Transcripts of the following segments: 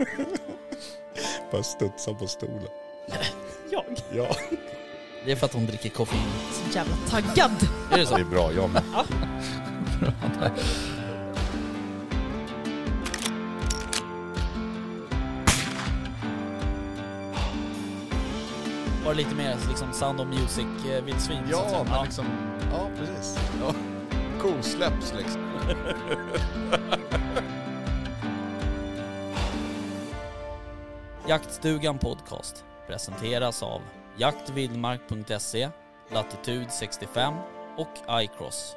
Bara studsa på stolen. Jag? Ja, Det är för att hon dricker koffein. Så jävla taggad. Är det så? det är bra. Jag med. Var det lite mer liksom Sound of Music-vildsvin? Ja, men liksom... Ja, precis. Ja. Kosläpps liksom. Jaktstugan Podcast presenteras av jaktvildmark.se, Latitude 65 och iCross.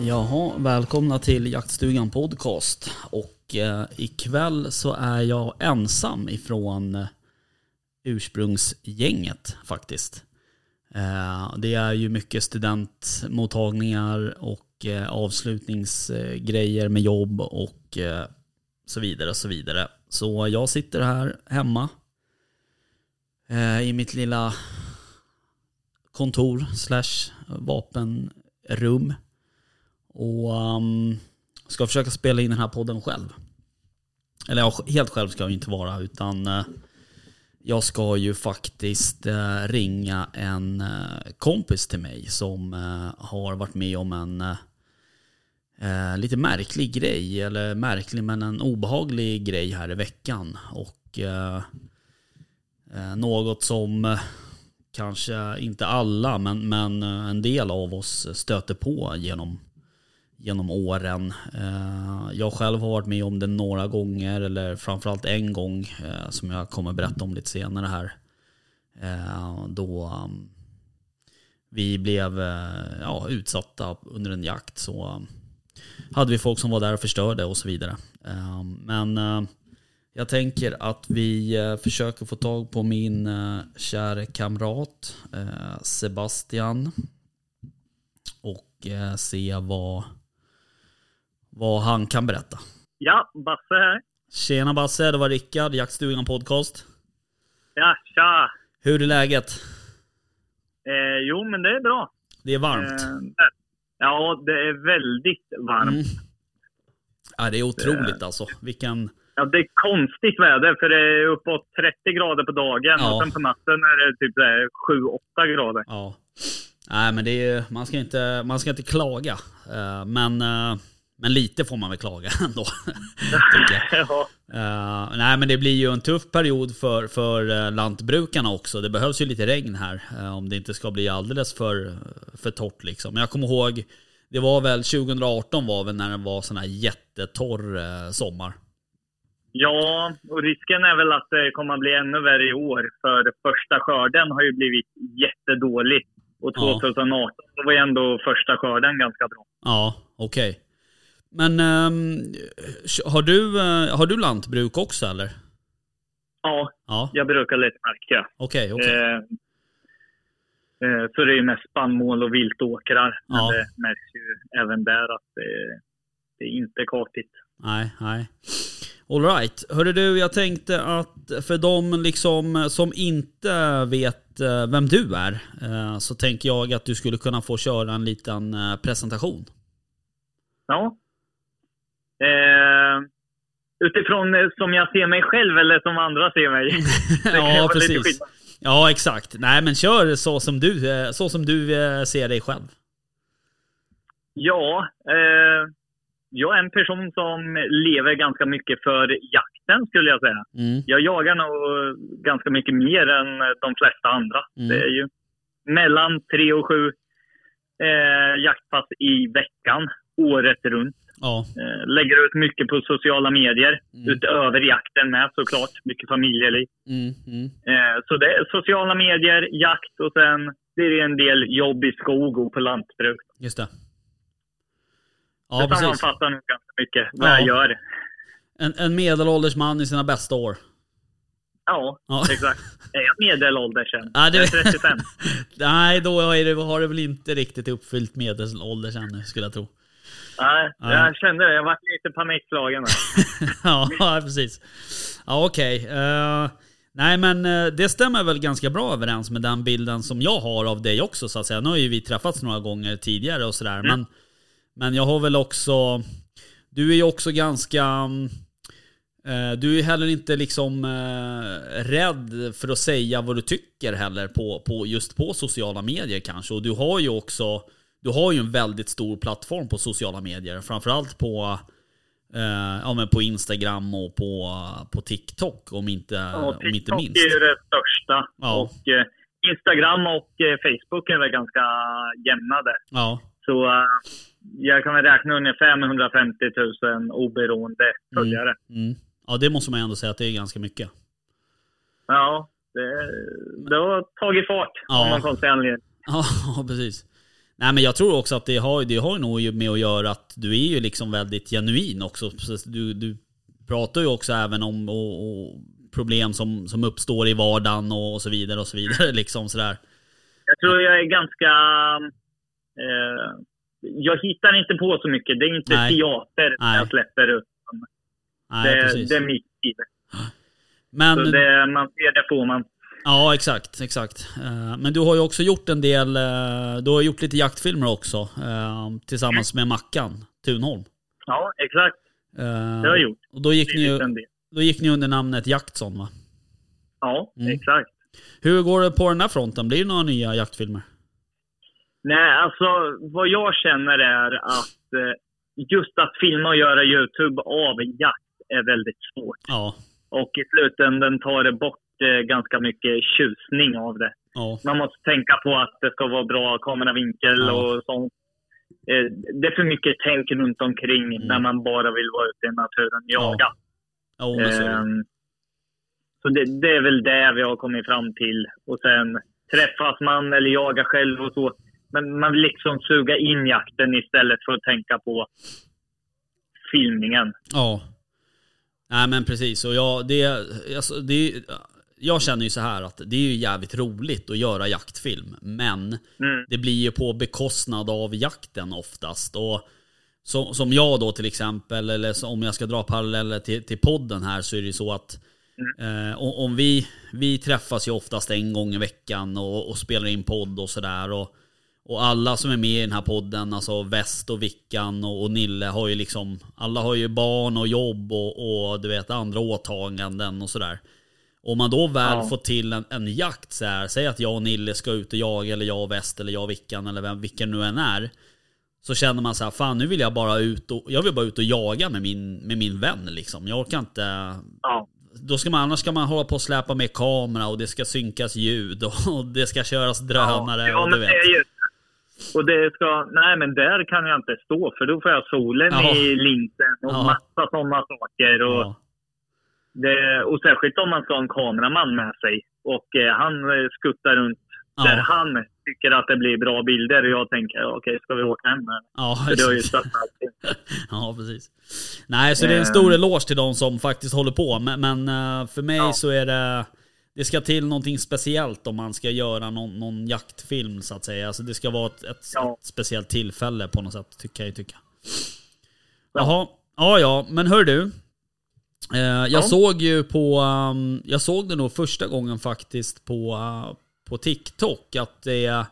Jaha, välkomna till Jaktstugan Podcast. Och eh, ikväll så är jag ensam ifrån eh, ursprungsgänget faktiskt. Eh, det är ju mycket studentmottagningar och Eh, avslutningsgrejer med jobb och eh, så vidare och så vidare. Så jag sitter här hemma eh, i mitt lilla kontor slash vapenrum och ehm, ska försöka spela in den här podden själv. Eller ja, helt själv ska jag inte vara utan jag ska ju faktiskt ringa en kompis till mig som har varit med om en eh, lite märklig grej, eller märklig men en obehaglig grej här i veckan. Och eh, eh något som eh, kanske inte alla, men, men eh, en del av oss stöter på genom, genom åren. Jag själv har varit med om det några gånger, eller framförallt en gång som jag kommer berätta om lite senare här. Då mm, vi blev ja, utsatta under en jakt så hade vi folk som var där och förstörde och så vidare. Eh, men eh, jag tänker att vi eh, försöker få tag på min eh, kära kamrat Sebastian och se vad, vad han kan berätta. Ja, Basse här. Tjena Basse, det var Rickard, Jaktstugan Podcast. Ja, tja. Hur är läget? Eh, jo, men det är bra. Det är varmt. Eh, ja, det är väldigt varmt. Mm. Ja, det är otroligt alltså. Vilken... Ja, det är konstigt väder, för det är uppåt 30 grader på dagen Ja. och sen på natten är det typ 7-8 grader. Ja. Nej men det är man ska inte, man ska inte klaga. Eh, Men, eh, men lite får man väl klaga ändå. Ja, Eh, nej men det blir ju en tuff period för, för eh, lantbrukarna också. Det behövs ju lite regn här. eh, om det inte ska bli alldeles för, för torrt liksom. Men jag kommer ihåg, det var väl 2018 var väl när det var sån här jättetorr eh, sommar. ja, och risken är väl att det kommer att bli ännu värre i år. För första skörden har ju blivit jättedålig. Och Ja. 2018 då var ju ändå första skörden ganska bra. Ja, okej. Men ehm, har, du, eh, har du lantbruk också eller? Ja, Ja, jag brukar lite märka. okej, okej. Eh, eh, så det är ju mest spannmål och viltåkrar. Men Ja. det märks ju även där att det, det är inte kartigt. Nej, nej. Alright. Hörru du, jag tänkte att för de liksom som inte vet eh, vem du är eh, så tänker jag att du skulle kunna få köra en liten eh, presentation. Ja. Eh, utifrån eh, som jag ser mig själv eller som andra ser mig. Ja, precis. Ja, exakt. Nej, men kör så som du, eh, så som du eh, ser dig själv. Ja, eh, jag är en person som lever ganska mycket för jakten skulle jag säga. Mm. Jag jagar nog ganska mycket mer än de flesta andra. Mm. Det är ju mellan tre och sju eh, jaktpass i veckan, året runt. Ja, Eh, lägger ut mycket på sociala medier, Mm. utöver jakten med såklart. Mycket familjeliv. mm, mm. Eh, så det är sociala medier, jakt och sen blir det en del jobb i skog och på lantbruk. just det. det Ja, precis. sammanfattar nog ganska mycket vad Ja. jag gör. En, en medelålders man i sina bästa år. Ja, Ja. exakt. Är jag medelålders än? Ja, det- Jag är 35. Nej, då är det, har det väl inte riktigt uppfyllt medelålders ännu, skulle jag tro. Nej, Ja. jag kände det. Jag var lite panikslagen. ja, precis. Ja, okej. Eh, nej, men eh, det stämmer väl ganska bra överens med den bilden som jag har av dig också, så att säga. Nu har ju vi träffats några gånger tidigare och sådär, men, men jag har väl också... du är ju också ganska... mm, eh, Du är heller inte liksom eh, rädd för att säga vad du tycker heller på, på just på sociala medier kanske. Och du har ju också, du har ju en väldigt stor plattform på sociala medier. Framförallt på, eh, ja, men på Instagram och på, på TikTok om inte, Ja, om inte TikTok minst. är ju det största. Ja. Och eh, Instagram och eh, Facebook är väl ganska jämna där. Ja, Så eh, jag kan väl räkna ungefär med 150 000 oberoende följare. mm. ja, det måste man ändå säga att det är ganska mycket. Ja, det, det har tagit fart Ja. någon konstig anledning. Ja, precis. Nej men jag tror också att det har, det har nog med att göra att du är ju liksom väldigt genuin också. Så Du, du pratar ju också även om och, och problem som, som uppstår i vardagen och, och så vidare och så vidare. Liksom sådär. Jag tror jag är ganska... Eh, jag hittar inte på så mycket. Det är inte Nej. teater Nej. jag släpper ut. Nej, Det, precis. det är mitt liv. Men, Så det, man ser det får man. Ja, exakt, exakt. Eh, Men du har ju också gjort en del, eh, du har gjort lite jaktfilmer också. eh, Tillsammans med Mackan Tunholm. Ja, exakt. Det har jag gjort. Och då gick, ni då gick ni under namnet Jaktson va? Ja, Mm. exakt. Hur går det på den här fronten? Blir det några nya jaktfilmer? Nej, alltså vad jag känner är att just att filma och göra YouTube av jakt är väldigt svårt. Ja, Och i slutändan tar det bort ganska mycket tjusning av det. ja, Man måste tänka på att det ska vara bra kameravinkel Ja. och sånt. Eh, Det är för mycket tänk runt omkring Mm. när man bara vill vara ute i naturen och Ja. jaga. ja är det. Ehm, Så det, det är väl det vi har kommit fram till. Och sen träffas man eller jagar själv och så. Men man vill liksom suga in jakten istället för att tänka på filmningen. Ja. Nej men precis. Och jag, det, alltså, det, jag känner ju så här att det är ju jävligt roligt att göra jaktfilm. Men Mm. det blir ju på bekostnad av jakten oftast. Och så, som jag då till exempel, eller om jag ska dra paralleller till, till podden här så är det ju så att eh, om om vi, vi träffas ju oftast en gång i veckan och, och spelar in podd och sådär. Och, och alla som är med i den här podden, alltså Väst och Vickan och, och Nille har ju liksom, alla har ju barn och jobb och, och du vet andra åtaganden och sådär. Om man då väl Ja. får till en, en jakt så här, säg att jag och Nille ska ut och jaga eller jag och Väst eller jag och Vickan eller vem, vilken nu än är. Så känner man så här, fan nu vill jag bara ut och, jag vill bara ut och jaga med min, med min vän liksom. Jag orkar inte, Ja. då ska man, annars ska man hålla på och släpa med kamera och det ska synkas ljud och, och det ska köras drönare ja, och du vet. och det ska, nej men där kan jag inte stå för då får jag solen i linsen och Ja. massa sådana saker. Och, det, och särskilt om man ska ha en kameraman med sig och eh, han eh, skuttar runt Ja. där han tycker att det blir bra bilder och jag tänker okej, ska vi åka hem? eller? ja, För det har ju ja, precis. Nej, så det är en stor eloge till de som faktiskt håller på. Men, men eh, för mig Ja. så är det... Det ska till någonting speciellt om man ska göra någon, någon jaktfilm så att säga. Alltså det ska vara ett, ett, Ja. ett speciellt tillfälle på något sätt, tycker jag ju tycka. Ja. Jaha, ja ja, men hör du. Eh, jag Ja. såg ju på, um, jag såg det nog första gången faktiskt på, uh, på TikTok att det,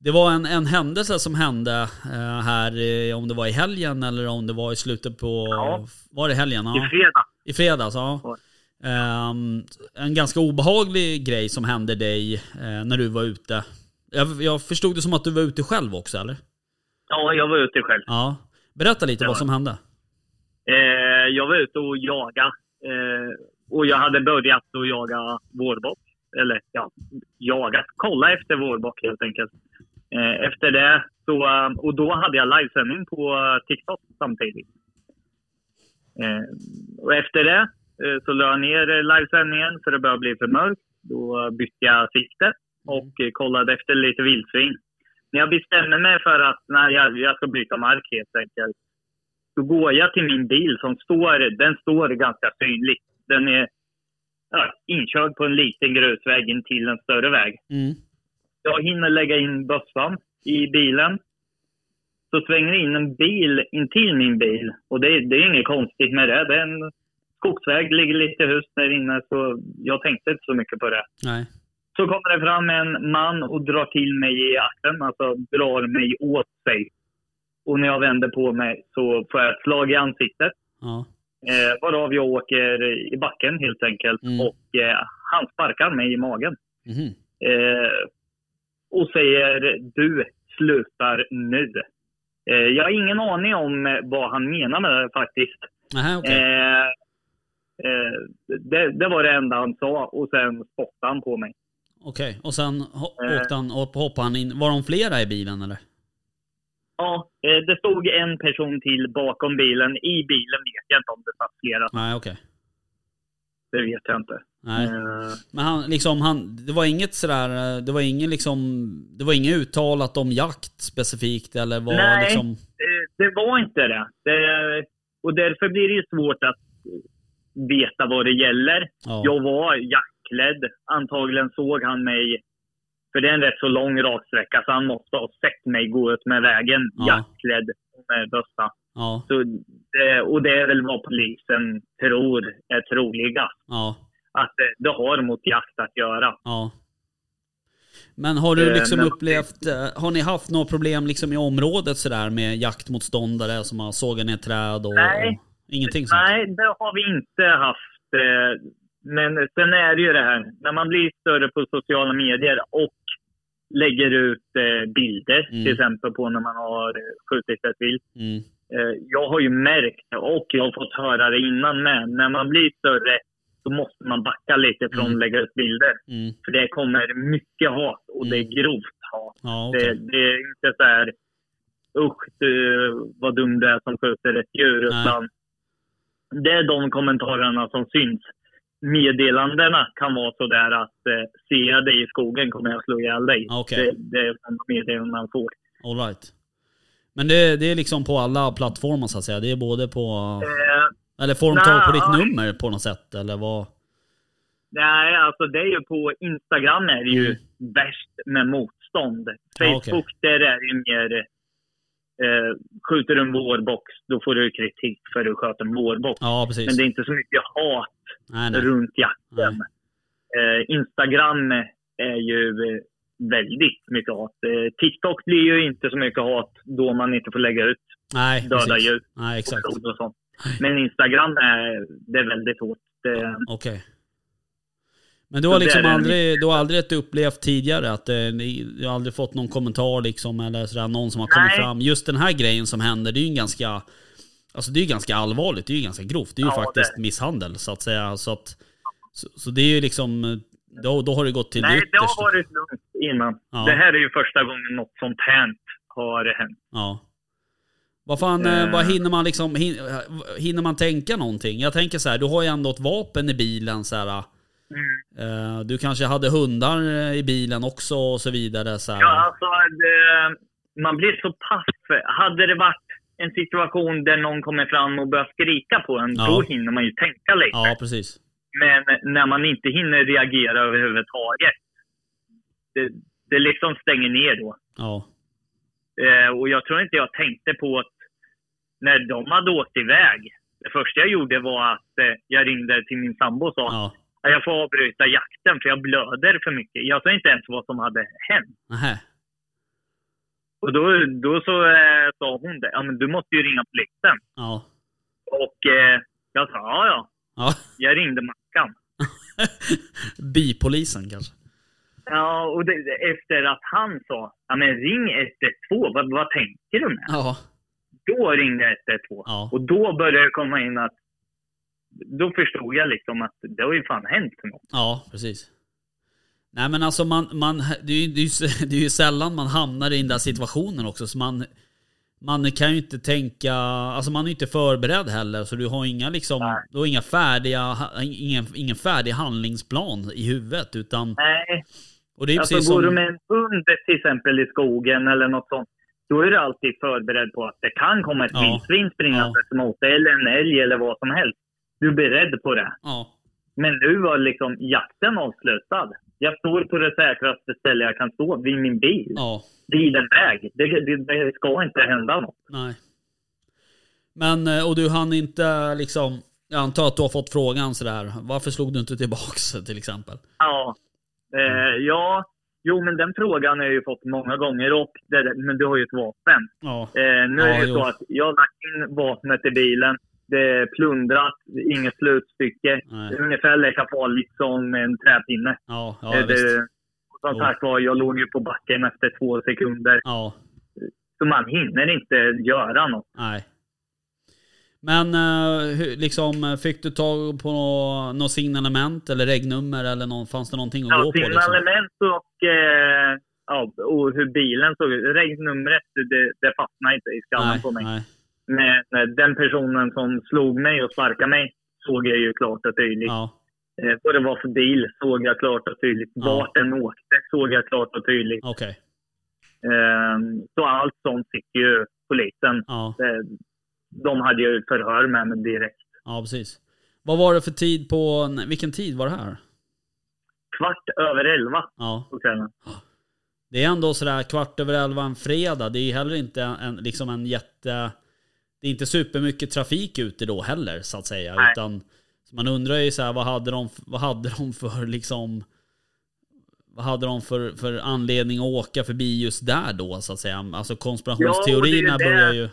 det var en, en händelse som hände eh, här, om det var i helgen eller om det var i slutet på, Ja. var det helgen? Ja. I fredag. I fredags, ja. Ja. Ehm, en ganska obehaglig grej som hände dig eh, när du var ute. Jag, jag förstod det som att du var ute själv också, eller? Ja, jag var ute själv. Ja. Berätta lite Ja. vad som hände. Eh, Eh, jag var ute och jagade. Eh, och jag hade börjat att jaga vårbock. Eller ja, jagat. Kolla efter vårbock helt enkelt. Eh, efter det så, eh, och då hade jag livesändning på eh, TikTok samtidigt. Eh, och efter det så la jag ner livesändningen för det började bli för mörkt. Då bytte jag sikte och kollade efter lite vildsvin. Men jag bestämde mig för att nej, jag, jag ska byta mark helt enkelt. Då går jag till min bil som står, den står ganska synligt. Den är ja, inkörd på en liten grusväg in till en större väg. Mm. Jag hinner lägga in bössan i bilen. Så svänger in en bil in till min bil. Och det, det är inget konstigt med det. Det är en skogsväg, ligger lite hus där inne. Så jag tänkte inte så mycket på det. Nej. Så kommer det fram en man och drar till mig i axeln. Alltså drar mig åt sig. Och när jag vänder på mig så får jag ett slag i ansiktet. Ja. Eh, varav jag åker i backen helt enkelt. Mm. Och eh, han sparkar mig i magen. Mhm. Eh, och säger du slutar nu. Eh, jag har ingen aning om eh, vad han menar med det faktiskt. Nähä, okej. Eh, eh, det, det var det enda han sa och sen spottade han på mig. Okej, och sen åkte han, hoppade han in. Var de flera i bilen eller? Ja, eh, det stod en person till bakom bilen. I bilen vet jag inte om det satt flera. Nej, okej. Det vet jag inte. Nej. Eh, Men han, liksom, han, det var inget sådär, eh, det var ingen liksom, det var inget uttalat om jakt specifikt eller var Nej. liksom... Eh, det var inte det. det. Och därför blir det ju svårt att veta vad det gäller. Ja. Jag var jaktklädd. Antagligen såg han mig, för det är en rätt så lång raksträcka, så han måste ha sett mig gå ut med vägen Ja. jaktklädd med bössa. Ja, Så och det är väl vad polisen tror är troligast. ja, Att det, det har mot jakt att göra. ja. Men har du Eh, liksom men- upplevt, eh, har ni haft några problem liksom i området sådär med jaktmotståndare som har sågat ner träd och... Nej. och ingenting sånt? Nej, det har vi inte haft. Men sen är det ju det här, när man blir större på sociala medier och lägger ut eh, bilder, Mm. till exempel på när man har eh, skjutit ett vilt. Mm. Eh, Jag har ju märkt, och jag har fått höra det innan med, när man blir större så måste man backa lite från Mm. att lägga ut bilder. Mm. För det kommer mycket hat och det är grovt hat. Ja, okej. Det, det är inte så här, usch du, vad dum du är som skjuter ett djur. Utan det är de kommentarerna som syns. Meddelandena kan vara så där att eh, ser jag dig i skogen kommer jag slå ihjäl dig. Okej. Det, det är sådana meddelanden man får. All right. Men det, det är liksom på alla plattformar så att säga? Det är både på... Eh, Eller får de tag på ditt nummer på något sätt? Eller vad? nej, alltså det är ju på Instagram är det ju Mm. värst med motstånd. Ja, Facebook, där är det ju mer eh, skjuter en vårbox, då får du kritik för att du sköt en vårbox. Ja, precis. Men det är inte så mycket hat nej, nej. runt jakten. Eh, Instagram är ju eh, väldigt mycket hat. Eh, TikTok blir ju inte så mycket hat då man inte får lägga ut nej, döda precis. djur Nej, exakt. och och sånt. Men Instagram är, det är väldigt hårt. Okej. Men du har liksom aldrig, du har aldrig upplevt tidigare att eh, du har aldrig fått någon kommentar liksom eller sådär, någon som har kommit Nej. fram. Just den här grejen som händer, det är ju en ganska, alltså det är ju ganska allvarligt, det är ju ganska grovt. Det är ju Ja, faktiskt det. misshandel så att säga. Så, att, så, så det är ju liksom, då, då har det gått till nej, det det har yttersta. varit lugnt innan. Ja. Det här är ju första gången något sånt här har hänt. Ja. Vad fan, eh, Eh. vad hinner man liksom, hin, hinner man tänka någonting? Jag tänker så här, du har ju ändå ett vapen i bilen så här. Eh, du kanske hade hundar eh, i bilen också och så vidare så här. Ja, alltså, det, man blir så paff. Hade det varit en situation där någon kommer fram och börjar skrika på en, Ja. då hinner man ju tänka lite. Ja, precis. Men när man inte hinner reagera överhuvudtaget, det, det liksom stänger ner då. Ja. Eh, och jag tror inte jag tänkte på att när de hade åkt iväg, det första jag gjorde var att eh, jag ringde till min sambo och sa Ja. att jag får avbryta jakten för jag blöder för mycket. Jag sa inte ens vad som hade hänt. Nähä. Och då, då så eh, sa hon det, ja men du måste ju ringa polisen. Ja. Och eh, jag sa, ja ja, Ja. jag ringde Mackan. Bipolisen kanske. Ja, och det, efter att han sa, ja men ring 112, vad, vad tänker du med? Ja. Då ringde jag 112. Ja. Och då började det komma in att, då förstod jag liksom att det har ju fan hänt något. Ja, precis. Nej men alltså man, man det, är ju, det, är ju, sällan man hamnar i den där situationen också. Så man, man kan ju inte tänka, alltså man är ju inte förberedd heller. Så du har inga liksom, Nej. du har inga färdiga, ingen, ingen färdig handlingsplan i huvudet. Utan, Nej, och det är alltså precis går du som, med en hund till exempel i skogen eller något sånt, då är du alltid förberedd på att det kan komma ett Ja. vildsvin springandes mot dig, eller en älg eller vad som helst. Du är beredd på det. ja, Men nu var liksom jakten avslutad. Jag står på det säkraste ställe jag kan stå, vid min bil. ja, Vid en väg. Det, det, det ska inte hända något. nej. Men, eh, och du hann inte liksom, jag antar att du har fått frågan sådär, varför slog du inte tillbaks till exempel? Ja. Eh, ja, Jo, men den frågan har jag ju fått många gånger. Och det, men du har ju ett vapen. Ja. Eh, nu är det Ja, ju jo. så att jag har lagt in vapnet i bilen. Det är plundrat, inget slutstycke. Nej. Det är ungefär lika farligt som en träpinne. Ja, ja Eh, visst. det, som sagt var, jag låg ju på backen efter två sekunder. Ja, Så man hinner inte göra något. nej. Men eh, liksom, fick du tag på något nå signalement eller regnummer eller någon, fanns det någonting att Ja, gå på? Liksom? signalement och, eh, ja, och hur bilen såg ut. Regnumret, det, det fastnade inte i skallen på mig. nej. Men den personen som slog mig och sparkade mig såg jag ju klart och tydligt. Ja, Eh, vad det var för bil såg jag klart och tydligt. Ja. Vart den åkte såg jag klart och tydligt. okej. Eh, så allt sånt fick ju polisen. Ja, Eh, de hade ju förhör med mig direkt. ja, precis. Vad var det för tid på, vilken tid var det här? Kvart över elva Ja, på kvällen. det är ändå sådär kvart över elva en fredag. Det är heller inte en, liksom en jätte... Det är inte supermycket trafik ute då heller så att säga. Nej. Utan man undrar ju så här, vad hade de, vad hade de för liksom... Vad hade de för, för anledning att åka förbi just där då så att säga? Alltså konspirationsteorierna Ja, börjar ju...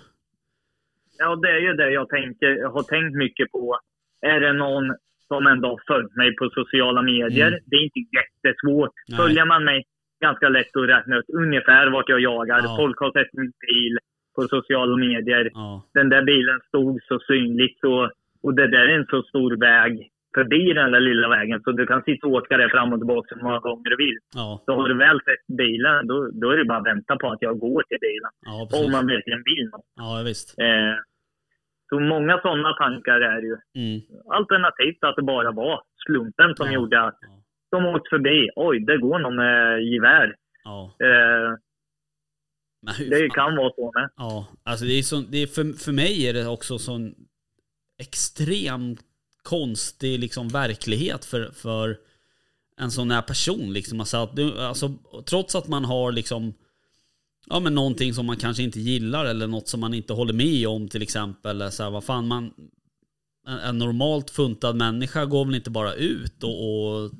Ja, det är ju det jag, tänker, har tänkt mycket på. Är det någon som ändå har följt mig på sociala medier? Mm. Det är inte jättesvårt. Nej. Följer man mig ganska lätt att räkna ut ungefär vart jag jagar. Ja. Folk har sett min bil på sociala medier. Ja, Den där bilen stod så synligt. Så, och det där är en så stor väg förbi den där lilla vägen. Så du kan sitta och åka där fram och tillbaka hur många gånger du vill. ja, Så har du väl sett bilen, då, då är det bara att vänta på att jag går till bilen. ja Om man verkligen vill något. Ja, visst. Eh, så många sådana tankar är ju. Mm. Alternativt att det bara var slumpen som Ja. gjorde att de åkte förbi. Oj, det går någon med gevär. Ja. Eh, Men det kan vara så med. Ja, alltså det är så, det är för, för mig är det också sån extrem konstig liksom verklighet för, för en sån här person liksom. Alltså, att du, alltså, trots att man har liksom Ja men någonting som man kanske inte gillar eller något som man inte håller med om till exempel. Eller så här, vad fan man en, en normalt funtad människa går väl inte bara ut och, och,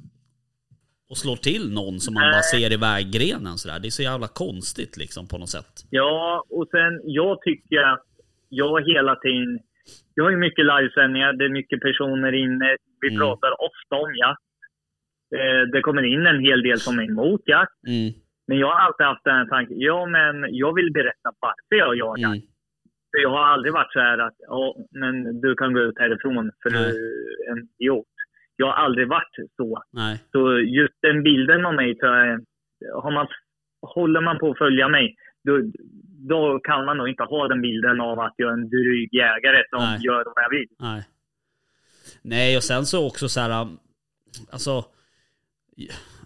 och slår till någon som man bara ser i väggrenen sådär. Det är så jävla konstigt liksom på något sätt. Ja, och sen jag tycker att jag hela tiden... Jag har ju mycket livesändningar, det är mycket personer inne. Vi Mm. pratar ofta om jakt. Eh, det kommer in en hel del som är emot jakt. Mm, Men jag har alltid haft den här tanken, ja men jag vill berätta varför jag jagar. mm, För jag har aldrig varit så här att, ja men du kan gå ut härifrån för du är en idiot. Jag har aldrig varit så. nej. Så just den bilden av mig, så är, har man, håller man på att följa mig, då, då kan man nog inte ha den bilden av att jag är en dryg jägare som Nej. gör vad jag vill. Nej. Nej, och sen så också så här, alltså,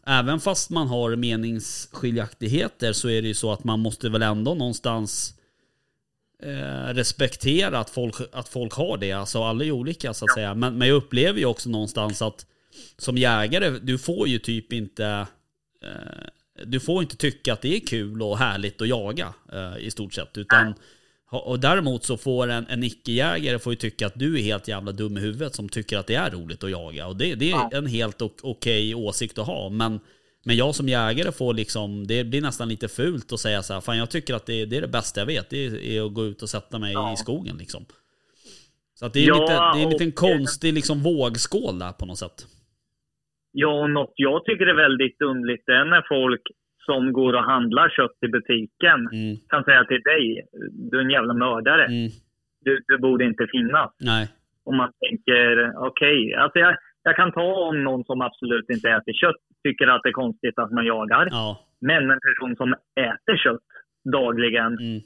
även fast man har meningsskiljaktigheter så är det ju så att man måste väl ändå någonstans eh, respektera att folk, att folk har det. Alltså alla är olika så att säga. Men, men jag upplever ju också någonstans att som jägare, du får ju typ inte eh, du får inte tycka att det är kul och härligt att jaga eh, i stort sett. Utan, och däremot så får en, en icke-jägare får ju tycka att du är helt jävla dum i huvudet som tycker att det är roligt att jaga. Och det, det är Ja. en helt ok- okej åsikt att ha. Men, men jag som jägare får liksom, det blir nästan lite fult att säga så här, fan jag tycker att det, det är det bästa jag vet, det är, är att gå ut och sätta mig Ja. i skogen liksom. Så att det är, Ja, lite, det är en liten och- konstig liksom vågskål där på något sätt. Ja, och något jag tycker är väldigt underligt det är när folk som går och handlar kött i butiken Mm, kan säga till dig, du är en jävla mördare. mm, Du, du borde inte finnas. nej, Om man tänker, okej, alltså jag, jag kan ta om någon som absolut inte äter kött tycker att det är konstigt att man jagar. ja, Men en person som äter kött dagligen mm,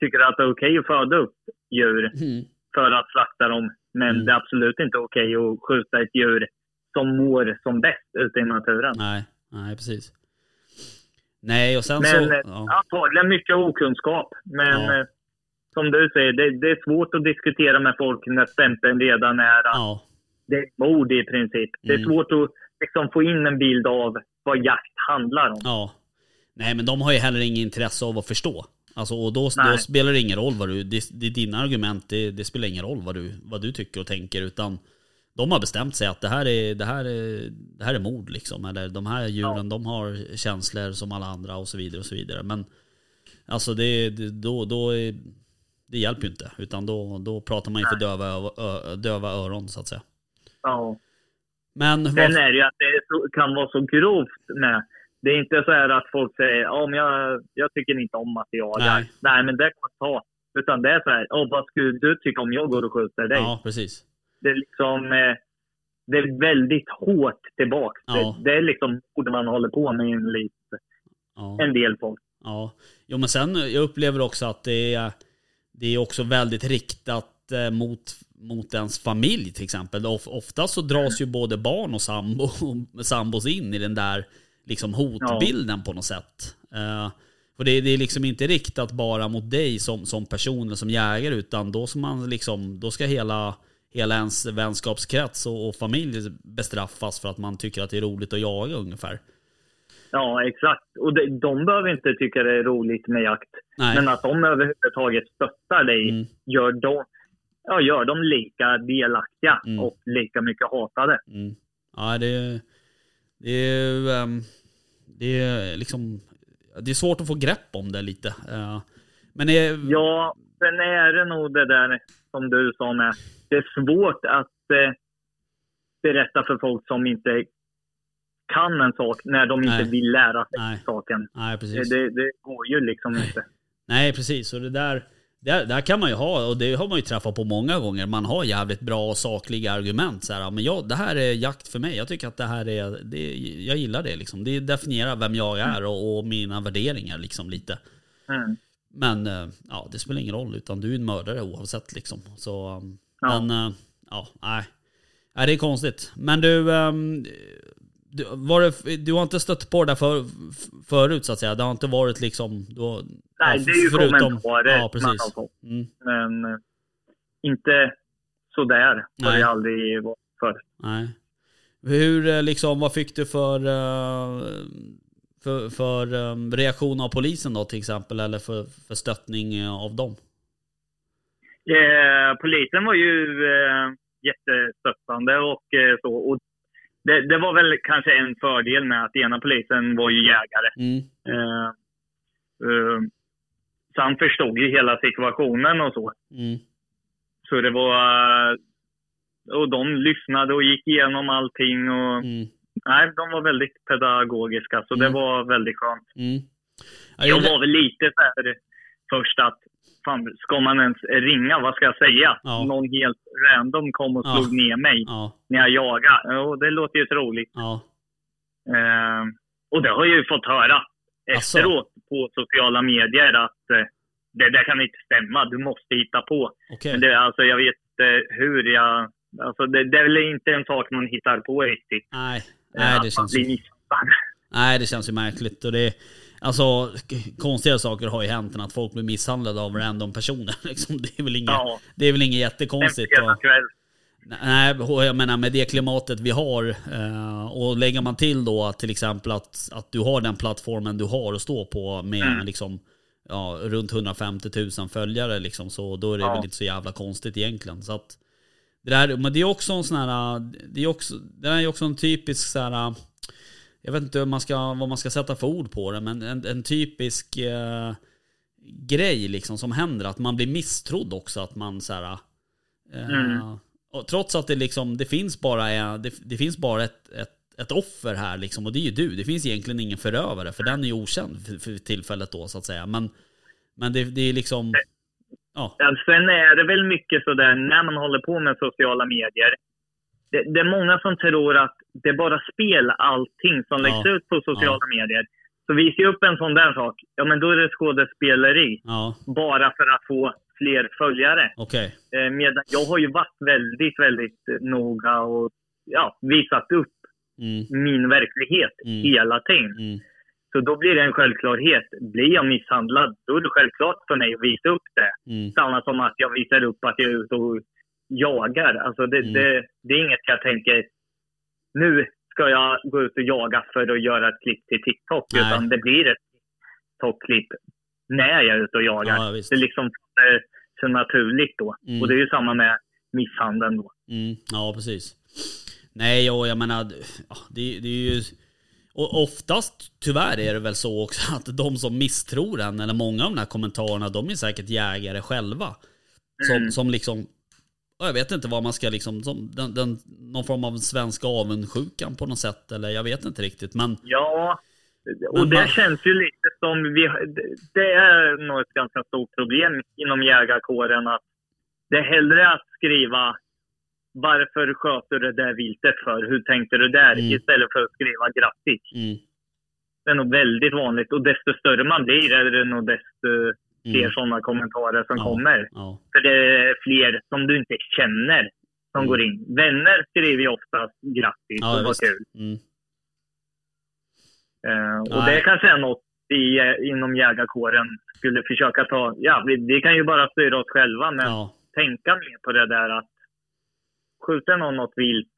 tycker att det är okej att föda upp djur mm, för att slakta dem. Men Mm. det är absolut inte okej att skjuta ett djur som mår som bäst ute i naturen. nej, nej precis. Nej, och sen Men så... eh, Ja, antagligen mycket okunskap. Men Ja. eh, som du säger, det, det är svårt att diskutera med folk när stämpeln redan är att ja, det är mord i princip. Det är Mm. svårt att liksom, få in en bild av vad jakt handlar om. ja. Nej, men de har ju heller ingen intresse av att förstå. Alltså, och då, då spelar det ingen roll vad du... Det, det är dina argument, det, det spelar ingen roll vad du, vad du tycker och tänker, utan de har bestämt sig att det här är, det här är, det här är mord liksom. Eller de här djuren de har känslor som alla andra och så vidare och så vidare. Men alltså det, det då, då är, det hjälper ju inte. Utan då, då pratar man ju för döva, ö, döva öron så att säga. Ja. Men Sen vad, är det ju att det så, kan vara så grovt med. Det är inte så här att folk säger men jag, jag tycker inte om att jaga. Nej. Nej. men det kan man ta. Utan det är så här, oh, vad skulle du tycka om jag går och skjuter dig? ja precis. Det är liksom, eh, det är väldigt hårt tillbaka. Ja. Det, det är liksom ord man håller på med en, lite, Ja. en del folk. Ja, jo men sen jag upplever också att det är, det är också väldigt riktat eh, mot, mot ens familj till exempel. Of, ofta så dras ju både barn och sambo, sambos in i den där liksom hotbilden på något sätt. Eh, för det, det är liksom inte riktat bara mot dig som, som person eller som jägare utan då ska man liksom, då ska hela, hela ens vänskapskrets och, och familj bestraffas för att man tycker att det är roligt att jaga ungefär. Ja, exakt. Och de, de behöver inte tycka det är roligt med jakt. Nej. Men att de överhuvudtaget stöttar dig Mm. gör, dem, ja, gör dem lika delaktiga Mm. och lika mycket hatade. Mm. Ja, det, det är ehm, det är liksom det är svårt att få grepp om det lite. Eh, Men det, Ja, sen är det nog det där som du sa med. Det är svårt att eh, berätta för folk som inte kan en sak när de inte Nej. vill lära sig Nej. saken. nej, precis. det, det går ju liksom inte. Nej, precis. Och det där, där, där kan man ju ha, och det har man ju träffat på många gånger. Man har jävligt bra och sakliga argument. Så här, men jag, det här är jakt för mig. Jag tycker att det här är, det, jag gillar det liksom. Det definierar vem jag är och, och mina värderingar liksom lite. Mm. Men eh, ja, det spelar ingen roll, utan du är en mördare oavsett liksom. Så, um, Ja. men eh, ja, nej. Nej, det är konstigt. Men du, ehm, du, var det, du har inte stött på det där för, förut så att säga? Det har inte varit liksom... Du, har- Nej, det är ju förutom- kommentarer Ja, man precis. har fått. Mm, Men eh, inte sådär har Nej. det aldrig varit förr. nej. Hur, eh, liksom, vad fick du för, eh, för, för reaktion av polisen då till exempel? Eller för, för stöttning av dem? Eh, polisen var ju eh, jättestöttande och eh, så. Och det, det var väl kanske en fördel med att ena polisen var ju jägare. Mm, eh, så han förstod ju hela situationen och så. mm, Så det var... Och de lyssnade och gick igenom allting. Och, mm, Nej, de var väldigt pedagogiska, så det Mm. var väldigt skönt. mm. Ja, Jag det- var väl lite här först att, fan, ska man ens ringa? Vad ska jag säga? Ja. Någon helt random kom och Ja. slog ner mig Ja, när jag jagade. Jo, det låter ju troligt. ja. Eh, och det har jag ju fått höra Asså? efteråt på sociala medier att eh, det där kan inte stämma. Du måste hitta på. Okej. Men det, alltså, jag vet inte hur jag... Alltså, det, det är väl inte en sak man hittar på riktigt. Nej, eh, nej det känns misshandlad. Nej, det känns ju märkligt. Och det, alltså, konstiga saker har ju hänt än att folk blir misshandlade av random personer. Liksom. Det, är väl inget, Ja. det är väl inget En jättekonstigt. Och. Nej, jag menar med det klimatet vi har eh, och lägger man till då till exempel att, att du har den plattformen du har att stå på med Mm. liksom ja, runt 150 000 följare liksom, så då är det Ja. väl inte så jävla konstigt egentligen. Så att, det där, men det är också en sån här, det är också, det är också en typisk så här, jag vet inte man ska, vad man ska sätta för ord på det, men en, en typisk eh, grej liksom som händer, att man blir misstrodd också, att man så här, eh, Mm. Och trots att det liksom, det finns bara, det, det finns bara ett, ett, ett offer här liksom, och det är ju du. Det finns egentligen ingen förövare, för den är ju okänd för, för tillfället då så att säga. Men, men det, det är liksom, ja, Ja, sen är det väl mycket sådär när man håller på med sociala medier. Det, det är många som tror att det är bara spel allting som läggs Ja. ut på sociala medier. Så visar jag upp en sån där sak, ja men då är det skådespeleri. ja, Bara för att få fler följare. okej. Eh, medan jag har ju varit väldigt, väldigt eh, noga och ja, visat upp Mm, min verklighet Mm. hela tiden. mm, Så då blir det en självklarhet. Blir jag misshandlad, då är det självklart för mig att visa upp det. mm, Samma som att jag visar upp att jag är ute och jagar. Alltså det, Mm. det, det är inget jag tänker, nu ska jag gå ut och jaga för att göra ett klipp till TikTok. Nej. Utan det blir ett TikTok-klipp när jag är ute och jagar. Ja, det är liksom så naturligt då. Mm. Och det är ju samma med misshandeln då. Mm, ja, precis. Nej, och jag menar, det, det är ju... Och oftast, tyvärr är det väl så också att de som misstror en, eller många av de här kommentarerna, de är säkert jägare själva. Som, Mm. som liksom, ja, jag vet inte vad man ska liksom, som den, den, någon form av svenska avundsjukan på något sätt, eller jag vet inte riktigt. Men Ja, och det känns ju lite som... Vi, det är nog ett ganska stort problem inom jägarkåren att det är hellre att skriva varför sköt du det där viltet för? Hur tänkte du där? Mm. Istället för att skriva grattis. mm, Det är nog väldigt vanligt. Och desto större man blir är det nog desto fler mm, sådana kommentarer som Ja. kommer. ja, För det är fler som du inte känner som Mm. går in. Vänner skriver ju oftast grattis ja och vad kul. Eh, och det kanske är något vi inom jägarkåren skulle försöka ta. Ja, vi, vi kan ju bara styra oss själva, men ja, tänka mer på det där att skjuter någon något vilt,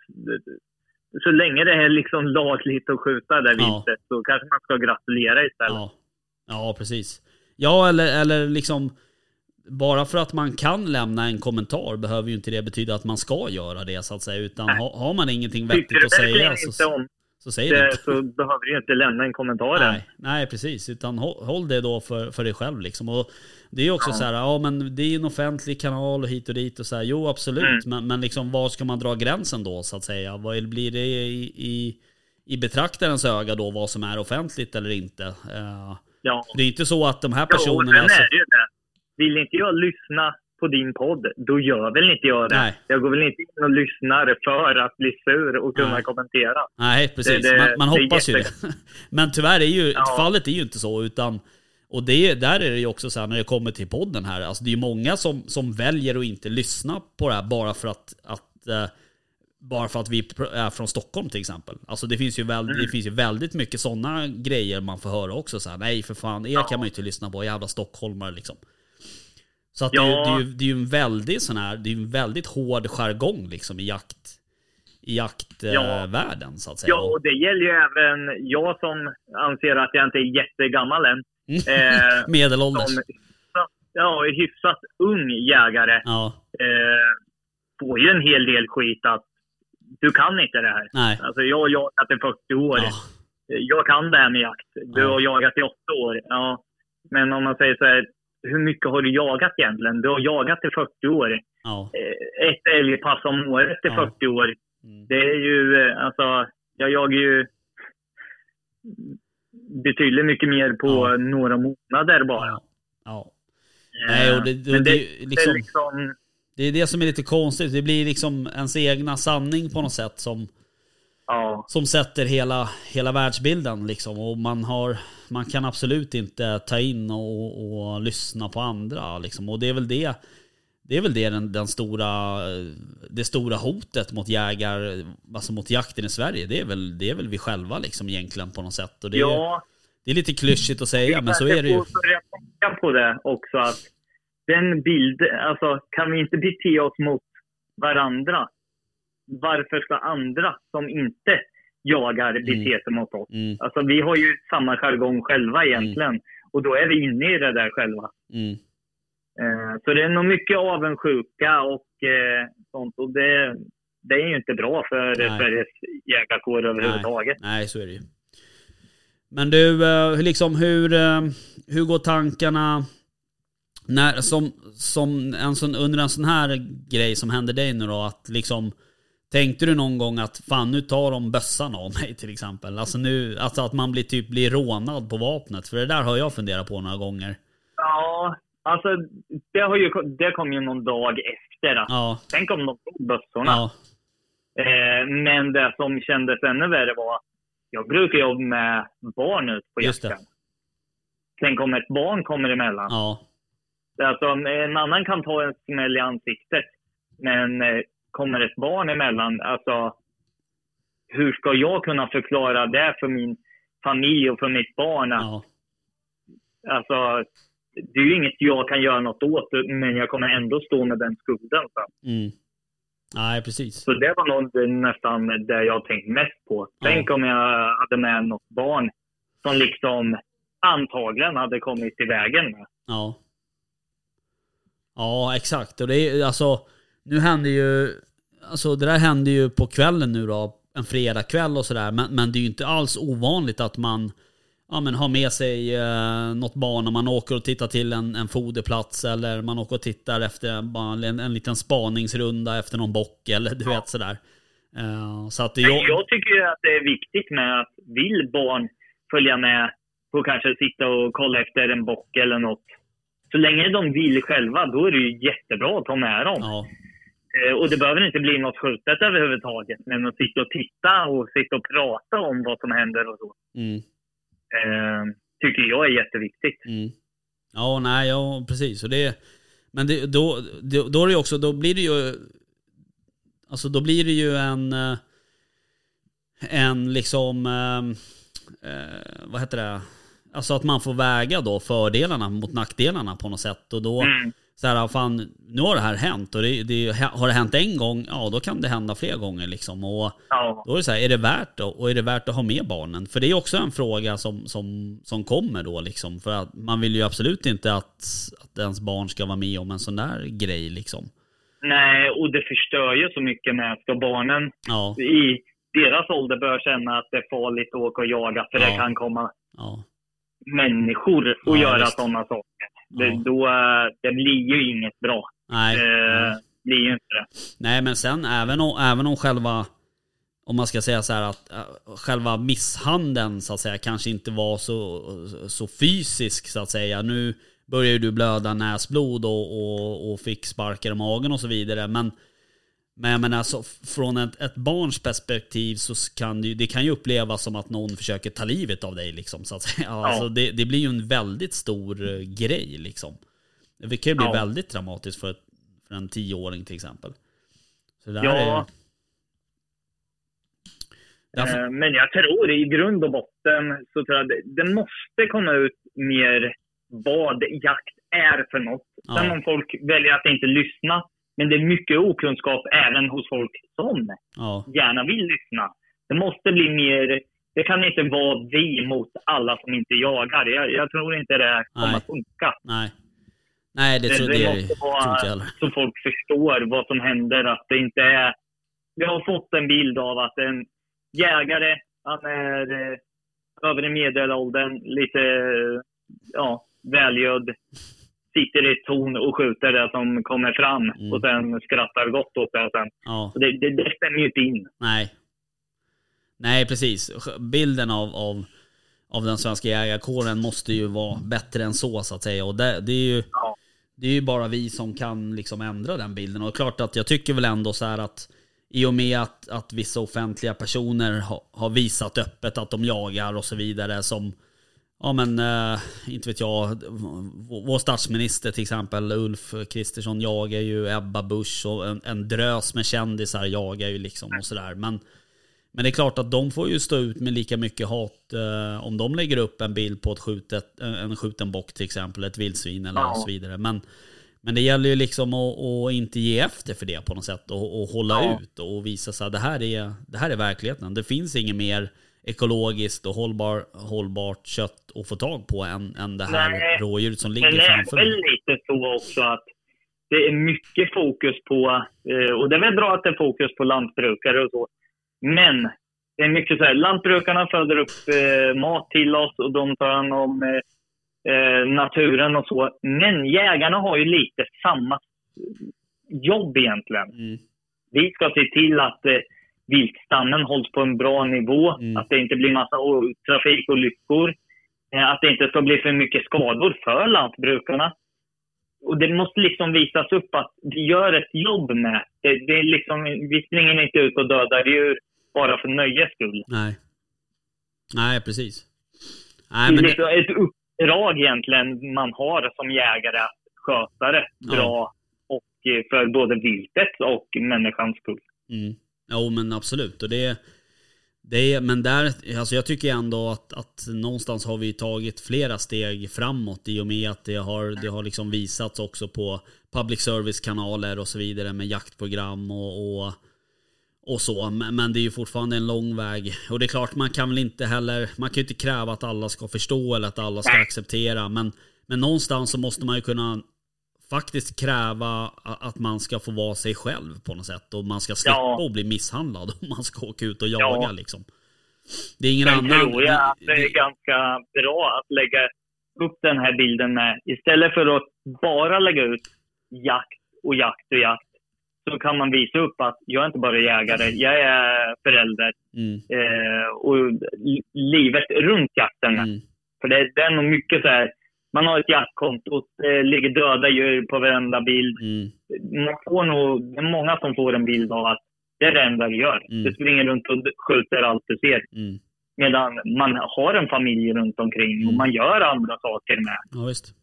så länge det är liksom lagligt att skjuta det Ja. viltet så kanske man ska gratulera istället. ja, ja, precis. Ja, eller, eller liksom, bara för att man kan lämna en kommentar behöver ju inte det betyda att man ska göra det så att säga. Utan ha, har man ingenting vettigt att säga inte så, om så säg det det så behöver du inte lämna en kommentar än. Nej, nej, precis. Utan håll, håll det då för, för dig själv liksom. Och det är ju också Ja. så här, ja men det är en offentlig kanal och hit och dit och så här. Jo absolut, Mm. men, men liksom var ska man dra gränsen då så att säga? Vad blir det i, i, i betraktarens öga då vad som är offentligt eller inte? Eh, Ja. det är inte så att de här personerna... sen så- är det ju det. Vill inte jag lyssna på din podd, då gör väl inte jag det. Nej. Jag går väl inte in och lyssnar för att bli sur och kunna Nej. kommentera. Nej, precis. Det- det- man man hoppas ju det. Men tyvärr är ju, Ja. fallet är ju inte så, utan och det, där är det ju också så här när det kommer till podden här, alltså det är ju många som, som väljer att inte lyssna på det här bara för att, att eh, bara för att vi är från Stockholm till exempel. Alltså det finns ju, väl, Mm. det finns ju väldigt mycket sådana grejer man får höra också. Så här, nej för fan, er Ja. kan man ju inte lyssna på, jävla stockholmare liksom. Så att Ja. det, är det, är ju, det är ju en väldigt sån här, det är ju en väldigt hård jargong liksom i jakt i jaktvärlden Ja. så att säga. Ja, och det gäller ju även jag som anser att jag inte är jättegammal än. Eh, Medelålders. som ja, hyfsat ung jägare Ja, eh, får ju en hel del skit att du kan inte det här. nej. Alltså jag har jagat i 40 år. Ja, Jag kan det här med jakt. Du har jagat i 8 år. Ja. Men om man säger så här, hur mycket har du jagat egentligen? Du har jagat i 40 år. ja. Eh, Ett älgpass om året i Ja. 40 år. Mm. Det är ju, eh, alltså, jag jagar ju betydligt mycket mer på Ja. några månader bara. Ja. Eh, Nej, och det, det, det, det, är det liksom, liksom, det är det som är lite konstigt. Det blir liksom ens egna sanning på något sätt som, ja. som sätter hela, hela världsbilden. Liksom. Och man, har, man kan absolut inte ta in och, och lyssna på andra. Liksom. Och det är väl det, det, är väl det den, den stora, det stora hotet mot jägar, alltså mot jakten i Sverige. Det är väl, det är väl vi själva liksom egentligen på något sätt. Och det, är, ja, det är lite klyschigt att säga, men så är det ju. Jag på det också att den bilden, alltså kan vi inte bete oss mot varandra? Varför ska andra som inte jagar bete sig mot oss? Mm, Alltså vi har ju samma jargong själva egentligen. Och då är vi inne i det där själva. mm. Eh, så det är nog mycket avundsjuka och eh, sånt. Och det, det är ju inte bra för Nej. Sveriges jägarkår överhuvudtaget. Nej, så är det ju. Men du, eh, liksom, hur, hur går tankarna när, som, som en sån, under en sån här grej som hände dig nu då? Att liksom, tänkte du någon gång att fan nu tar de bössan av mig till exempel? Alltså, nu, alltså att man blir typ blir rånad på vapnet. För det där har jag funderat på några gånger. Ja, alltså det, har ju, det kom ju någon dag efter. Att, Ja, Tänk om de tog bössorna. ja, Eh, men det som kändes ännu värre var att jag brukar jobba med barn ut på jakten. Tänk om ett barn kommer emellan. ja, Alltså, en annan kan ta en smäll i ansiktet. Men eh, kommer ett barn emellan, alltså hur ska jag kunna förklara det för min familj och för mitt barn? att- ja, Alltså, det är ju inget jag kan göra något åt, men jag kommer ändå stå med den skulden. Mm. Nej, precis. så det var nog nästan det jag tänkt mest på. Tänk om jag hade med något barn som liksom antagligen hade kommit till vägen med. Ja. Ja, exakt. Och det är alltså, nu händer ju, alltså det där händer ju på kvällen nu då, en fredagkväll och sådär. Men, men det är ju inte alls ovanligt att man ja, men har med sig eh, något barn och man åker och tittar till en, en foderplats eller man åker och tittar efter bara en, en liten spaningsrunda efter någon bock eller du vet sådär. Eh, så att det, Men jag tycker ju att det är viktigt med att vill barn följa med och kanske sitta och kolla efter en bock eller något. Så länge de vill själva, då är det ju jättebra att ta med dem. ja, Och det behöver inte bli något skjutet överhuvudtaget. Men att sitta och titta och sitta och prata om vad som händer och så. mm, Eh, tycker jag är jätteviktigt. mm. Ja, nej, ja precis. Och det, men det, då, då, då är det också, då blir det ju Alltså då blir det ju en eh, En liksom eh, eh, Vad heter det? Alltså att man får väga då fördelarna mot nackdelarna på något sätt och då Mm. Så här, fan, nu har det här hänt och det, det, har det hänt en gång, ja då kan det hända fler gånger liksom. Och Ja. då är det så här, är det värt det? Och är det värt att ha med barnen? För det är också en fråga som, som, som kommer då liksom. För att man vill ju absolut inte att, att ens barn ska vara med om en sån där grej liksom. Nej, och det förstör ju så mycket med ska barnen Ja, i deras ålder börja känna att det är farligt att åka och jaga för det Ja. kan komma människor och göra sådana saker. Det, Ja. då, eh, det blir ju inget bra. nej. Eh, blir ju inte det. Nej men sen även om, även om själva om man ska säga så här att äh, själva misshandeln så att säga kanske inte var så, så fysisk så att säga. Nu börjar ju du blöda näsblod och, och, och fick sparkar i magen och så vidare. Men, men jag menar alltså från ett, ett barns perspektiv så kan det, det kan ju upplevas som att någon försöker ta livet av dig liksom så att säga. Alltså, det, det blir ju en väldigt stor eh, grej liksom. Det kan ju bli Ja. väldigt dramatiskt för, för en tioåring till exempel. Så det där Ja. är... Därför, Eh, Men jag tror i grund och botten så tror jag det, det måste komma ut mer vad jakt är för något. Sen Ja. om folk väljer att inte lyssna. Men det är mycket okunskap även hos folk som ja, gärna vill lyssna. Det måste bli mer... Det kan inte vara vi mot alla som inte jagar. Jag, jag tror inte det kommer Nej. att funka. nej. Nej, det, tror, det, det, måste jag vara heller. så folk förstår vad som händer. Att det inte är... Vi har fått en bild av att en jägare, han är eh, över i medelåldern, lite ja, välgödd, sitter i ett torn och skjuter det som kommer fram Mm. och sen skrattar gott åt det sen. Ja, det, det, det stämmer ju inte in. nej. Nej, precis. Bilden av, av, av den svenska jägarkåren måste ju vara bättre än så, så att säga. Och det, det är ju... Ja. Det är ju bara vi som kan liksom ändra den bilden. Och klart att jag tycker väl ändå så här att i och med att, att vissa offentliga personer ha, har visat öppet att de jagar och så vidare som Ja men, eh, inte vet jag, vår statsminister till exempel, Ulf Kristersson jagar ju Ebba Busch och en, en drös med kändisar jagar ju liksom och sådär. Men, men det är klart att de får ju stå ut med lika mycket hat eh, om de lägger upp en bild på ett skjutet, en skjuten bock till exempel, ett vildsvin eller Ja. så vidare. Men, men det gäller ju liksom att, att inte ge efter för det på något sätt och, och hålla Ja. ut och visa sig att det här, är, det här är verkligheten. Det finns inget mer ekologiskt och hållbar, hållbart kött att få tag på än, än det här Nej. rådjuret som ligger det är framför väl lite så också att det är mycket fokus på, eh, och det är väl bra att det är fokus på lantbrukare och så. Men det är mycket så här, lantbrukarna föder upp eh, mat till oss och de tar hand om eh, naturen och så. Men jägarna har ju lite samma jobb egentligen. Mm. Vi ska se till att viltstammen hålls på en bra nivå, Mm. att det inte blir massa trafikolyckor, eh, att det inte ska bli för mycket skador för lantbrukarna. Och det måste liksom visas upp att vi gör ett jobb med. Det, det är liksom, vi springer inte ut och dödar djur bara för nöjes skull. Nej. Nej, precis. Det Nej, är men det, liksom ett uppdrag egentligen man har som jägare att sköta det Ja. bra och eh, för både viltet och människans skull. Mm. Jo men absolut. Och det, det är, men där, alltså jag tycker ändå att, att någonstans har vi tagit flera steg framåt i och med att det har, det har liksom visats också på public service-kanaler och så vidare med jaktprogram och, och, och så. Men, det är ju fortfarande en lång väg. Och det är klart, man kan väl inte heller, man kan ju inte kräva att alla ska förstå eller att alla ska acceptera. Men, men någonstans så måste man ju kunna faktiskt kräva att man ska få vara sig själv på något sätt. Och man ska slippa Ja. att bli misshandlad om man ska åka ut och jaga Ja. liksom. Det är ingen Sen annan... tror jag att det är ganska bra att lägga upp den här bilden med. Istället för att bara lägga ut jakt och jakt och jakt. Så kan man visa upp att jag är inte bara jägare, jag är förälder. Mm, Eh, och li- livet runt jakten. mm, För det, det är nog mycket så här. Man har ett jaktkonto, det ligger döda djur på varenda bild. mm, Man får nog, det är många som får en bild av att det är det enda du gör. Mm. Du springer runt och skjuter allt du ser. mm. Medan man har en familj runt omkring och Mm. man gör andra saker med. Ja visst.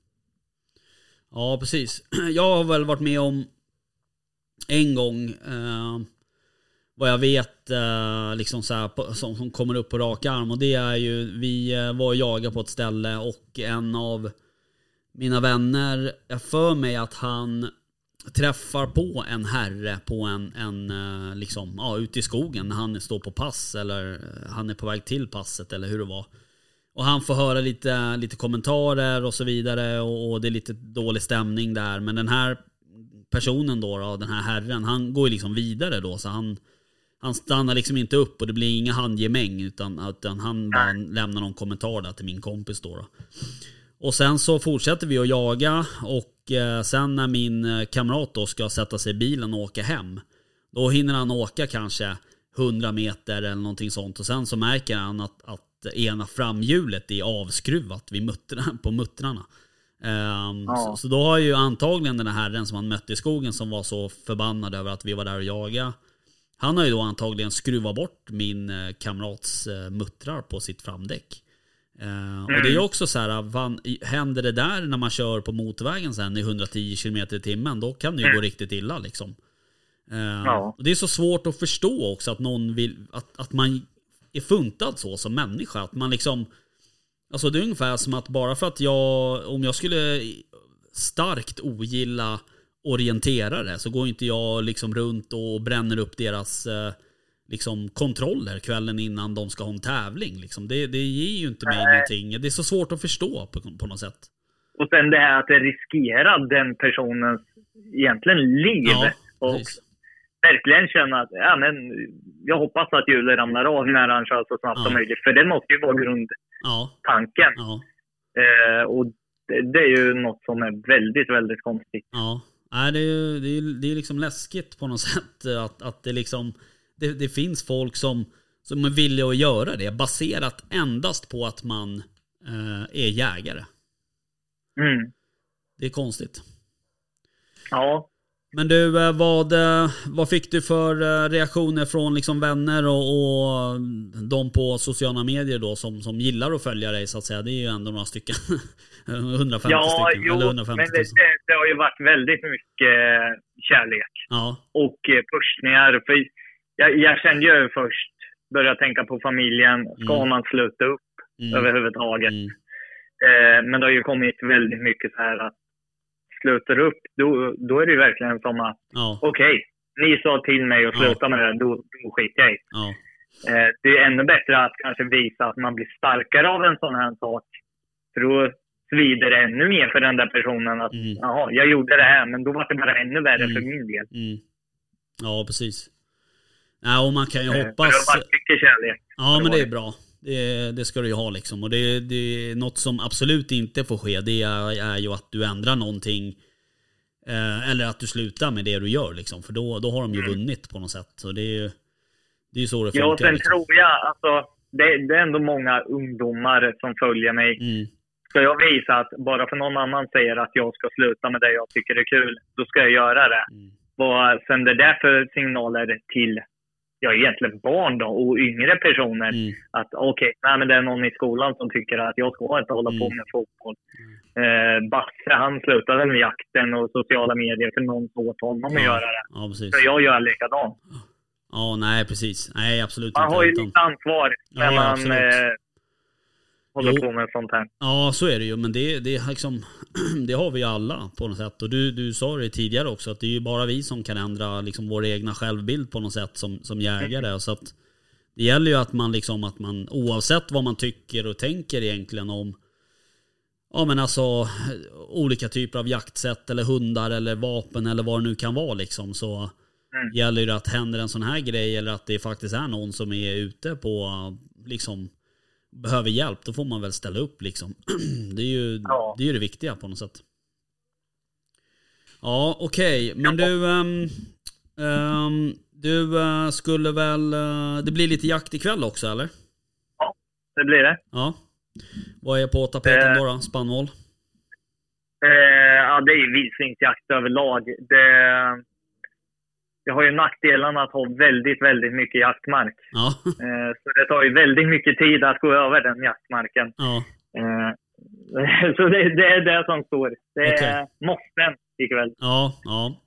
Ja precis. Jag har väl varit med om en gång eh, vad jag vet eh, liksom så här, som, som kommer upp på rak arm och det är ju vi eh, var och jagade på ett ställe och en av mina vänner, jag för mig att han träffar på en herre på en, en eh, liksom, ja, ute i skogen när han står på pass eller han är på väg till passet eller hur det var. Och han får höra lite, lite kommentarer och så vidare och, och det är lite dålig stämning där. Men den här personen då, då, den här herren, han går ju liksom vidare då så han han stannar liksom inte upp och det blir inga handgemäng utan, utan han bara lämnar någon kommentar där till min kompis då. då. Och sen så fortsätter vi att jaga och eh, sen när min eh, kamrat då ska sätta sig i bilen och åka hem. Då hinner han åka kanske 100 meter eller någonting sånt och sen så märker han att, att ena framhjulet är avskruvat vid muttra, på muttrarna. Ehm, Ja. så, så då har ju antagligen den här herren som han mötte i skogen som var så förbannad över att vi var där och jagade. Han har ju då antagligen skruvat bort min eh, kamrats eh, muttrar på sitt framdäck. Eh, Och det är ju också så här, van, händer det där när man kör på motorvägen sen i 110 km i timmen, då kan det ju gå riktigt illa liksom. Ja. och det är så svårt att förstå också att någon vill, att, att man är funtad så som människa. Att man liksom, alltså det är ungefär som att bara för att jag, om jag skulle starkt ogilla orienterare så går inte jag liksom runt och bränner upp deras eh, liksom kontroller kvällen innan de ska ha en tävling. Liksom. Det, det ger ju inte mig Nej. någonting. Det är så svårt att förstå på, på något sätt. Och sen det här att det riskerar den personens egentligen liv. Ja, och precis. verkligen känna att ja, men, jag hoppas att hjulet ramlar av när han kör så snabbt Ja. som möjligt. För det måste ju vara grundtanken. Ja, Eh, och det, det är ju något som är väldigt, väldigt konstigt. ja. Nej, det, är, ju- det, är, det är liksom läskigt på något sätt att, att det liksom det, det finns folk som, som är villiga att göra det baserat endast på att man eh, är jägare. Mm. Det är konstigt. Ja, Men du, eh, vad, eh, vad fick du för eh, reaktioner från liksom vänner och, och de på sociala medier då som, som gillar att följa dig så att säga? Det är ju ändå några stycken. 150 ja stycken. jo, eller 150 men det, 000. det, det har ju varit väldigt mycket kärlek. Ja, och eh, pushningar. För jag, jag kände ju först, började tänka på familjen. Ska Mm. man sluta upp mm, överhuvudtaget? mm, Eh, men det har ju kommit väldigt mycket så här att slutar upp, då, då är det ju verkligen som att ja, okej, ni sa till mig att Ja. sluta med det, då, då skiter jag i. ja, Eh, det är ännu bättre att kanske visa att man blir starkare av en sån här sak. För då svider det ännu mer för den där personen att Mm. jaha, jag gjorde det här, men då var det bara ännu värre Mm. för min del. mm. Ja, precis. Nej, och man kan ju Eh, hoppas... Det har varit mycket kärlek. Ja, men det är bra. Det, det ska du ju ha liksom. Och det, det är något som absolut inte får ske. Det är, är ju att du ändrar någonting. Eh, eller att du slutar med det du gör liksom. För då, då har de ju vunnit på något sätt. Så det är ju det är så det Mm. Ja, funkar. och sen liksom. tror jag, alltså, det, det är ändå många ungdomar som följer mig. Mm, Ska jag visa att bara för någon annan säger att jag ska sluta med det jag tycker är kul, då ska jag göra det. mm, Vad sänder det för signaler till, ja egentligen barn då, och yngre personer? mm, Att okej, nej men det är någon i skolan som tycker att jag ska inte hålla på Mm. med fotboll. Eh, Basse, han slutade med jakten och sociala medier för någon sa åt honom att Ja. göra det. ja, precis. Så jag gör likadant. Ja, nej precis. Nej, absolut Man inte. har ju lite ansvar när Ja, man eh, håller Jo. på med sånt här. Ja, så är det ju. Men det, det, liksom, det har vi ju alla på något sätt. Och du, du sa det tidigare också, att det är ju bara vi som kan ändra liksom vår egna självbild på något sätt som, som jägare. Så att det gäller ju att man liksom, att man oavsett vad man tycker och tänker egentligen om ja men alltså olika typer av jaktsätt eller hundar eller vapen eller vad det nu kan vara liksom. Så Mm. gäller det att händer en sån här grej eller att det faktiskt är någon som är ute på liksom behöver hjälp, då får man väl ställa upp liksom. Det är ju Ja. det, är ju det viktiga på något sätt. Ja, okej. Men du... ehm, ehm, du eh, skulle väl... eh, det blir lite jakt ikväll också eller? Det blir det. Ja. Vad är på tapeten Eh. då, då? Spannmål? Eh, ja, det är ju vildsvinsjakt överlag. Det, det har ju nackdelen att ha väldigt, väldigt mycket jaktmark. Ja. Eh, så det tar ju väldigt mycket tid att gå över den jaktmarken. ja. Eh, så det, det är det som står. Det är Okej. måsten ikväll. Ja, ja.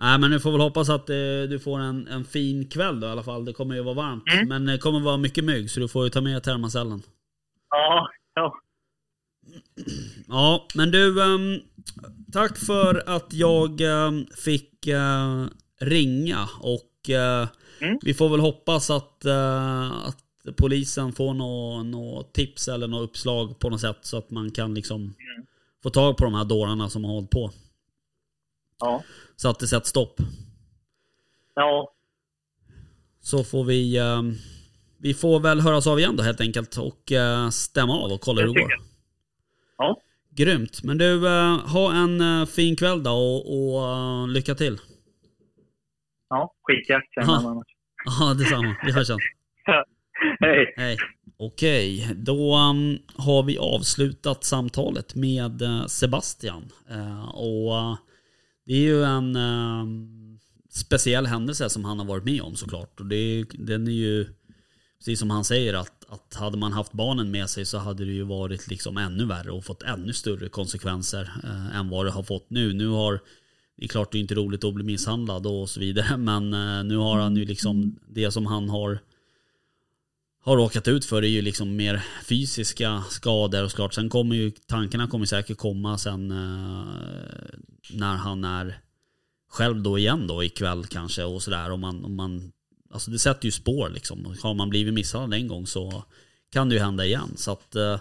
Nej men du får väl hoppas att eh, du får en, en fin kväll då i alla fall. Det kommer ju vara varmt. Mm. Men det kommer vara mycket mygg så du får ju ta med termacellen. Ja, ja. Ja, men du, ehm, tack för att jag ehm, fick ringa och eh, Mm. vi får väl hoppas att, eh, att polisen får något nå tips eller något uppslag på något sätt så att man kan liksom få tag på de här dårarna som har hållit på. ja. Så att det sätts stopp. ja. Så får vi, ehm, vi får väl höras av igen då helt enkelt och eh, stämma av och kolla hur Det går. Ja, Grymt. Men du, eh, ha en eh, fin kväll då och, och eh, lycka till. Ja. skitjakt sen Ja. annars. Ja, detsamma. Vi hörs sen. Hej. Hej. Okej, då um, har vi avslutat samtalet med eh, Sebastian. Eh, och eh, det är ju en eh, speciell händelse som han har varit med om såklart. Och det den är ju, precis som han säger, att, att hade man haft barnen med sig så hade det ju varit liksom ännu värre och fått ännu större konsekvenser än vad det har fått nu. Nu har, det är klart det är inte roligt att bli misshandlad och så vidare, men eh, nu har han ju liksom det som han har har råkat ut för är ju liksom mer fysiska skador och såklart. Sen kommer ju tankarna kommer säkert komma sen eh, när han är själv då igen då ikväll kanske och sådär. Om man, om man, alltså det sätter ju spår liksom. Har man blivit misshandlad en gång så kan det ju hända igen. Så att eh,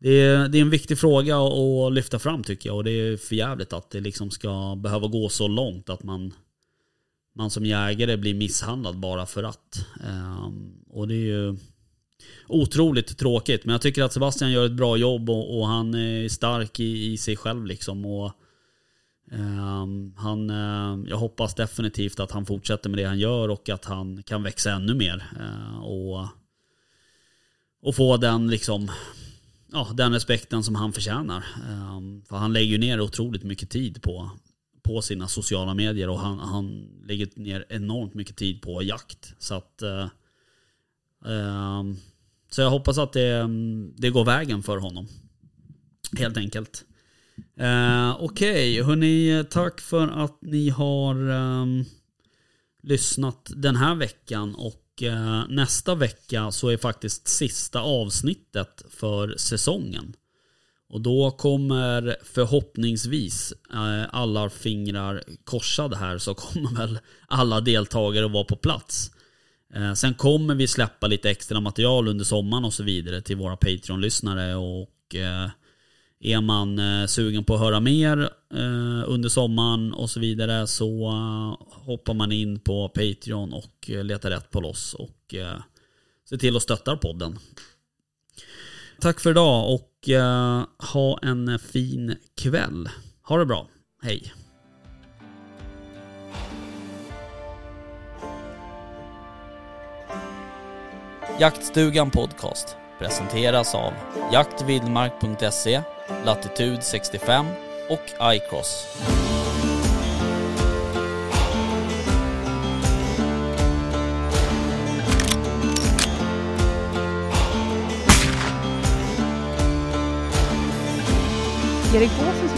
det är, det är en viktig fråga att, lyfta fram tycker jag. Och det är för jävligt att det liksom ska behöva gå så långt att man man som jägare blir misshandlad bara för att. Ehm, och det är ju otroligt tråkigt. Men jag tycker att Sebastian gör ett bra jobb och, och han är stark i, i sig själv liksom. Och, Um, han, uh, jag hoppas definitivt att han fortsätter med det han gör och att han kan växa ännu mer. Uh, och, och få den liksom ja, den respekten som han förtjänar. Ehm, för han lägger ju ner otroligt mycket tid på, på sina sociala medier och han, han lägger ner enormt mycket tid på jakt. Så att eh, ehm, Så jag hoppas att det, det går vägen för honom. Helt enkelt. Eh, Okej, hörni, tack för att ni har eh, lyssnat den här veckan och eh, nästa vecka så är faktiskt sista avsnittet för säsongen. Och då kommer förhoppningsvis eh, alla fingrar korsade här så kommer väl alla deltagare att vara på plats. Eh, sen kommer vi släppa lite extra material under sommaren och så vidare till våra Patreon-lyssnare och eh, är man eh, sugen på att höra mer eh, under sommaren och så vidare så eh, hoppar man in på Patreon och letar rätt på oss och eh, ser till att stötta podden. Tack för idag och ha en fin kväll. Ha det bra. Hej. Jaktstugan Podcast presenteras av jaktvildmark.se, Latitude 65 och iCross. Erik Båsen